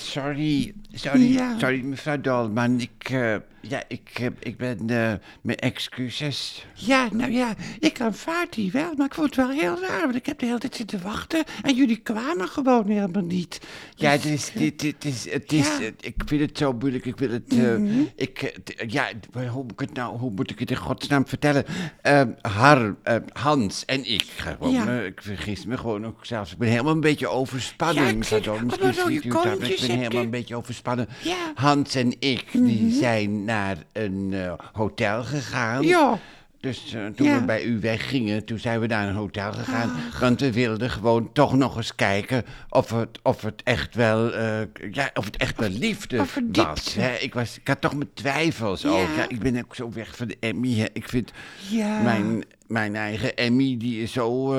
sorry. Sorry, Ja. sorry mevrouw Dolman. Ik, eh, ja, ik, ik ben... eh, mijn excuses. Ja, nou ja, ik aanvaard die wel, maar ik vond het wel heel raar, want ik heb de hele tijd zitten wachten en jullie kwamen gewoon helemaal niet. Ja, Dus, het is, dit, dit is, het is, ja. Mhm. eh, ik vind het zo moeilijk. Ik wil het, eh, ik, ja, hoe moet ik het nou, hoe moet ik het in godsnaam vertellen? Eh, Har, eh, Hans en ik, gewoon, Ja. ik vergis me gewoon ook zelfs. Ik ben helemaal een beetje overspannen. Ja, ik mevrouw Dolman. het aan, maar Ik ben helemaal een beetje Ja. Mhm. Hans en ik, die zijn naar een eh, hotel gegaan. Ja. Dus eh, toen Ja. we bij u weggingen, toen zijn we naar een hotel gegaan. Want we wilden gewoon toch nog eens kijken of het, of het echt wel, eh, ja, of het echt wel liefde of was. Hè? Ik, was. ik had toch mijn twijfels ook. Ja, ik ben ook zo weg van de Emmy. Hè. Ik vind Ja. mijn, mijn eigen Emmy, die is zo...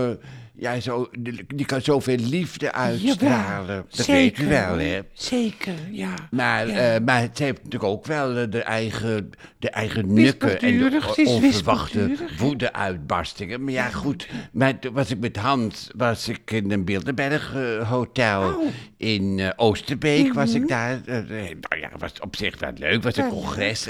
ja, zo, die, kan zoveel liefde uitstralen. Dat weet u wel, hè? Zeker, ja. Maar, Ja. eh, maar ze heeft natuurlijk ook wel eh, de eigen, de eigen nukken en de onverwachte woede-uitbarstingen. Maar ja, goed, maar toen was ik met Hans was ik in een Bilderberg eh, hotel Oh. in Oosterbeek. Was Mhm. ik daar. eh, eh, nou ja, was op zich wel leuk. was een congres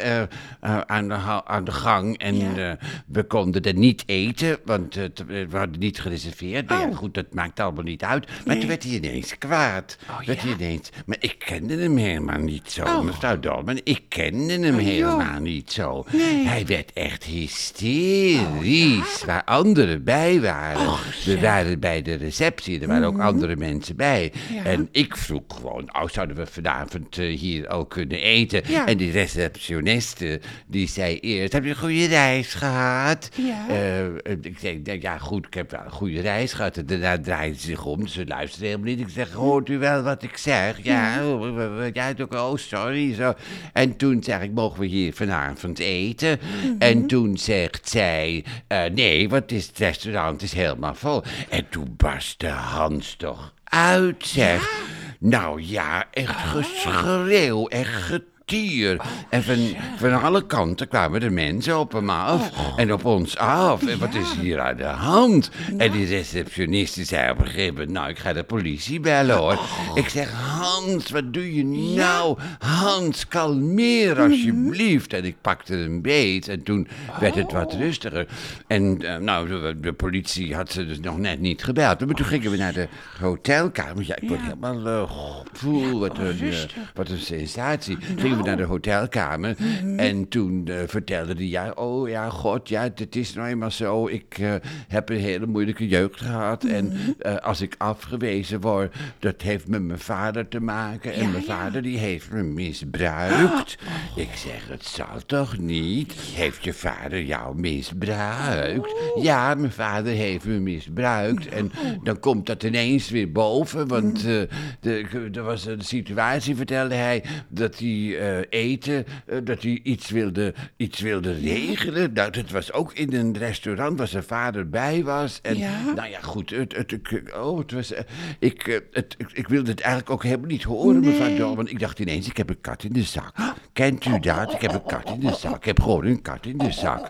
aan, de, aan de gang. En Ja. we konden er niet eten, want we hadden niet gereserveerd. Maar ja, Oh. goed, dat maakt allemaal niet uit. Maar toen werd hij ineens kwaad. Oh, werd hij ineens, maar ik kende hem helemaal niet zo, Oh. mevrouw Dolman. Ik kende hem Oh, helemaal niet zo. Nee. Hij werd echt hysterisch, waar anderen bij waren. we waren bij de receptie, er waren ook andere mensen bij. Mhm. En ik vroeg gewoon, oh, zouden we vanavond eh, hier al kunnen eten? En die receptioniste, die zei eerst, heb je een goede reis gehad? Ja. Eh, ik zei, nou ja goed, ik heb wel een goede reis gehad. En daarna draaide ze zich om, ze luisterde helemaal niet. Ik zeg, hoort u wel wat ik zeg? Ja, oh, het ook, oh, sorry, zo. En toen zeg ik, mogen we hier vanavond eten? En toen zegt zij, eh, nee, want het, is, het restaurant is helemaal vol. En toen barstte Hans toch uit, zeg. Nou ja, echt geschreeuw, echt En van, van alle kanten kwamen de mensen op hem af en op ons af. En wat is hier aan de hand? En die receptionist die zei op een gegeven moment, nou, ik ga de politie bellen hoor. Ik zeg, Hans, wat doe je nou? Hans, kalmeer alsjeblieft. En ik pakte een beet en toen werd het wat rustiger. En eh, nou, de, de politie had ze dus nog net niet gebeld. Maar toen gingen we naar de hotelkamer. Ja, ik word helemaal... eh, goh, poeh, wat, een, eh, wat een sensatie. Gingen we naar de hotelkamer en toen eh, vertelde hij... Ja, oh ja, god, ja, het is nou eenmaal zo. Ik eh, heb een hele moeilijke jeugd gehad. En eh, als ik afgewezen word, dat heeft met mijn vader te maken. En Ja, mijn ja. vader, die heeft me misbruikt. Ik zeg, het zal toch niet? Heeft je vader jou misbruikt? Ja, mijn vader heeft me misbruikt. En dan komt dat ineens weer boven, want de, er was een situatie, vertelde hij, dat hij eh, eten, eh, dat hij iets wilde, iets wilde regelen. Nou, dat was ook in een restaurant waar zijn vader bij was. En Ja? nou ja, goed, het, het, ik- oh, het was, eh, ik, het, ik, ik wilde het eigenlijk ook helemaal niet horen, mevrouw Nee. Dol, want ik dacht ineens, ik heb een kat in de zak. Kent u dat? Ik heb een kat in de zak. Ik heb gewoon een kat in de zak.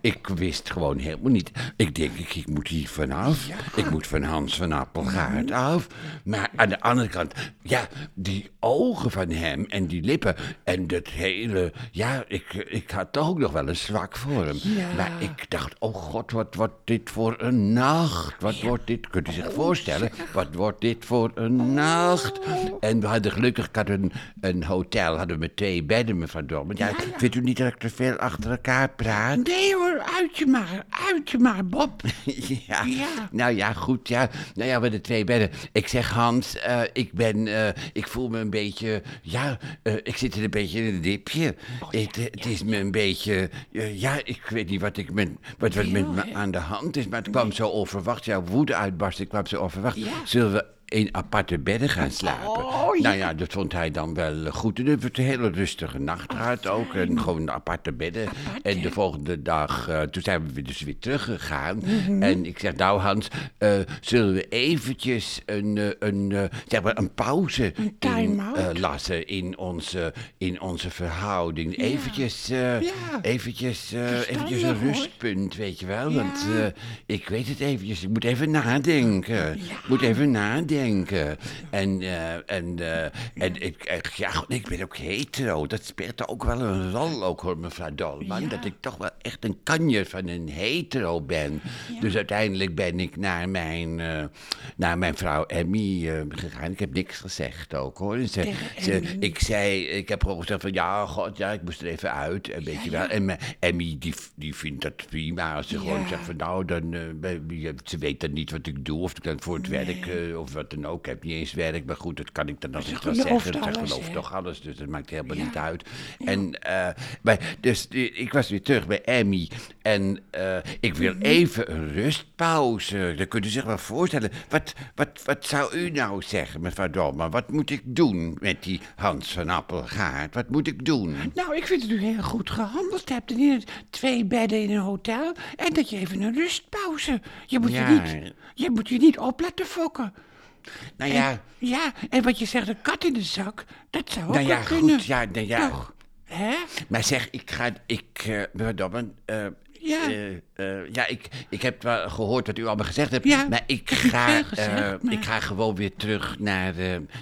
Ik wist gewoon helemaal niet. Ik denk, ik, ik moet hier vanaf. Ik moet van Hans van Appelgaard af. Maar aan de andere kant, ja, die ogen van hem en die lippen en dat hele... Ja, ik, ik had toch ook nog wel een zwak voor hem. Ja. Maar ik dacht, oh god, wat wordt dit voor een nacht? Wat wordt dit, kunt u zich voorstellen, wat wordt dit voor een nacht? En we hadden gelukkig, ik had een, een hotel, hadden we met twee bedden, mevrouw Dormen. Ja, vindt u niet dat ik te veel achter elkaar praat? Nee hoor, uit je maar, uit je maar, Bob. Ja. Ja. nou ja, goed, ja. Nou ja, we de twee bedden. Ik zeg, Hans, eh, ik ben, eh, ik voel me een beetje, ja, eh, ik zit er een beetje in een dipje. het, eh, het is me een beetje, ja, ik weet niet wat, ik met, wat, wat met me aan de hand is, maar het kwam zo onverwacht. Jouw woede uitbarsting kwam zo onverwacht. Ja. Zullen we in aparte bedden gaan slapen? Oh, ja. Nou ja, dat vond hij dan wel eh, goed. En we hebben een hele rustige nacht gehad ook. En gewoon aparte bedden. En de volgende dag, eh, toen zijn we dus weer teruggegaan. Mhm. En ik zeg, nou Hans, eh, zullen we eventjes een, een, zeg maar een pauze in, time-out? eh, lassen in onze, in onze verhouding? Eventjes, Ja. eventjes, Verstandig, eventjes een rustpunt, weet je wel. Want ik weet het eventjes, ik moet even nadenken. Ik moet even nadenken. Denken. En, eh, en, eh, en ik, ja, ik ben ook hetero. Dat speelt ook wel een rol, ook hoor, mevrouw Dolman. Ja. Dat ik toch wel echt een kanjer van een hetero ben. Dus uiteindelijk ben ik naar mijn, eh, naar mijn vrouw Emmy gegaan. Ik heb niks gezegd ook hoor. Ze, ze, ik zei, ik heb gewoon gezegd van ja, god, ja, ik moest er even uit. En weet je wel. En mijn Emmy, die, die vindt dat prima. Als ze gewoon zegt van nou, dan, ze weet dan niet wat ik doe. Of ik dan voor het werk of wat dan ook. Ik heb niet eens werk, maar goed, dat kan ik dan altijd wel gelooft zeggen. Alles, gelooft toch alles, dus dat maakt helemaal Ja. niet uit. En, eh, maar, dus ik was weer terug bij Emmy. En eh, ik wil Mhm. even een rustpauze. Dat kunt u zich wel voorstellen. Wat, wat, wat zou u nou zeggen, mevrouw Dolman? Wat moet ik doen met die Hans van Appelgaard? Wat moet ik doen? Nou, ik vind dat u heel goed gehandeld hebt. En in het twee bedden in een hotel. En dat je even een rustpauze. Je moet, Ja. je niet, je, moet je niet op laten fokken. Nou ja, Ja, en wat je zegt, een kat in de zak. Dat zou ook nou ja, wel kunnen. goed. Ja, nou ja. Toch? Hè? Maar zeg, ik ga. Ik, eh, mevrouw Dolman, eh, Ja. eh, eh, ja, ik, ik heb wel gehoord wat u allemaal gezegd hebt. Ja, maar ik ga, gezegd, eh, maar- ik ga gewoon weer terug naar,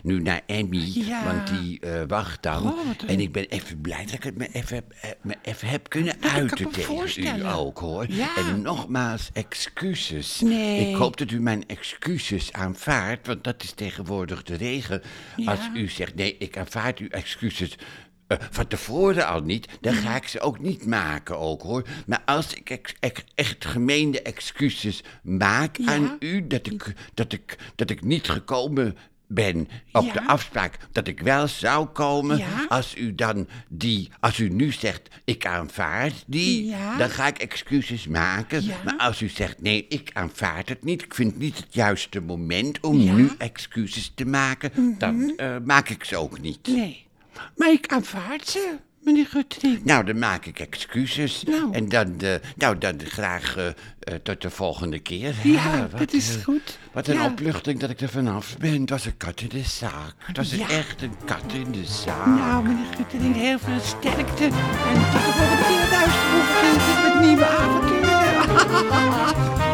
nu naar Emmy. Ja. Want die wacht dan. En ik ben even blij dat ik het me even, heb- me even heb kunnen ik uiten tegen u ook, hoor. Ja. En nogmaals, excuses. Nee. Ik hoop dat u mijn excuses aanvaardt, want dat is tegenwoordig de regel. Als u zegt, nee, ik aanvaard uw excuses eh, van tevoren al niet, dan ga ik ze ook niet maken ook hoor. Maar als ik ex- ex- echt gemeende excuses maak Ja. aan u, dat ik, dat, ik, dat ik niet gekomen ben op Ja. de afspraak, dat ik wel zou komen, Ja. als u dan die, als u nu zegt, ik aanvaard die, Ja. dan ga ik excuses maken. Maar als u zegt, nee, ik aanvaard het niet, ik vind het niet het juiste moment om nu excuses te maken, dan eh, maak ik ze ook niet. Nee. Maar ik aanvaard ze, meneer Guttering. Nou, dan maak ik excuses. Nou. En dan, eh, nou, dan graag eh, eh, tot de volgende keer. Ja, dat is goed. Wat een opluchting dat ik er vanaf ben. Het was een kat in de zaak. Dat is echt een kat in de zaak. Nou, meneer Guttering, heel veel sterkte. En tot de volgende keer luisteren met nieuwe avonturen.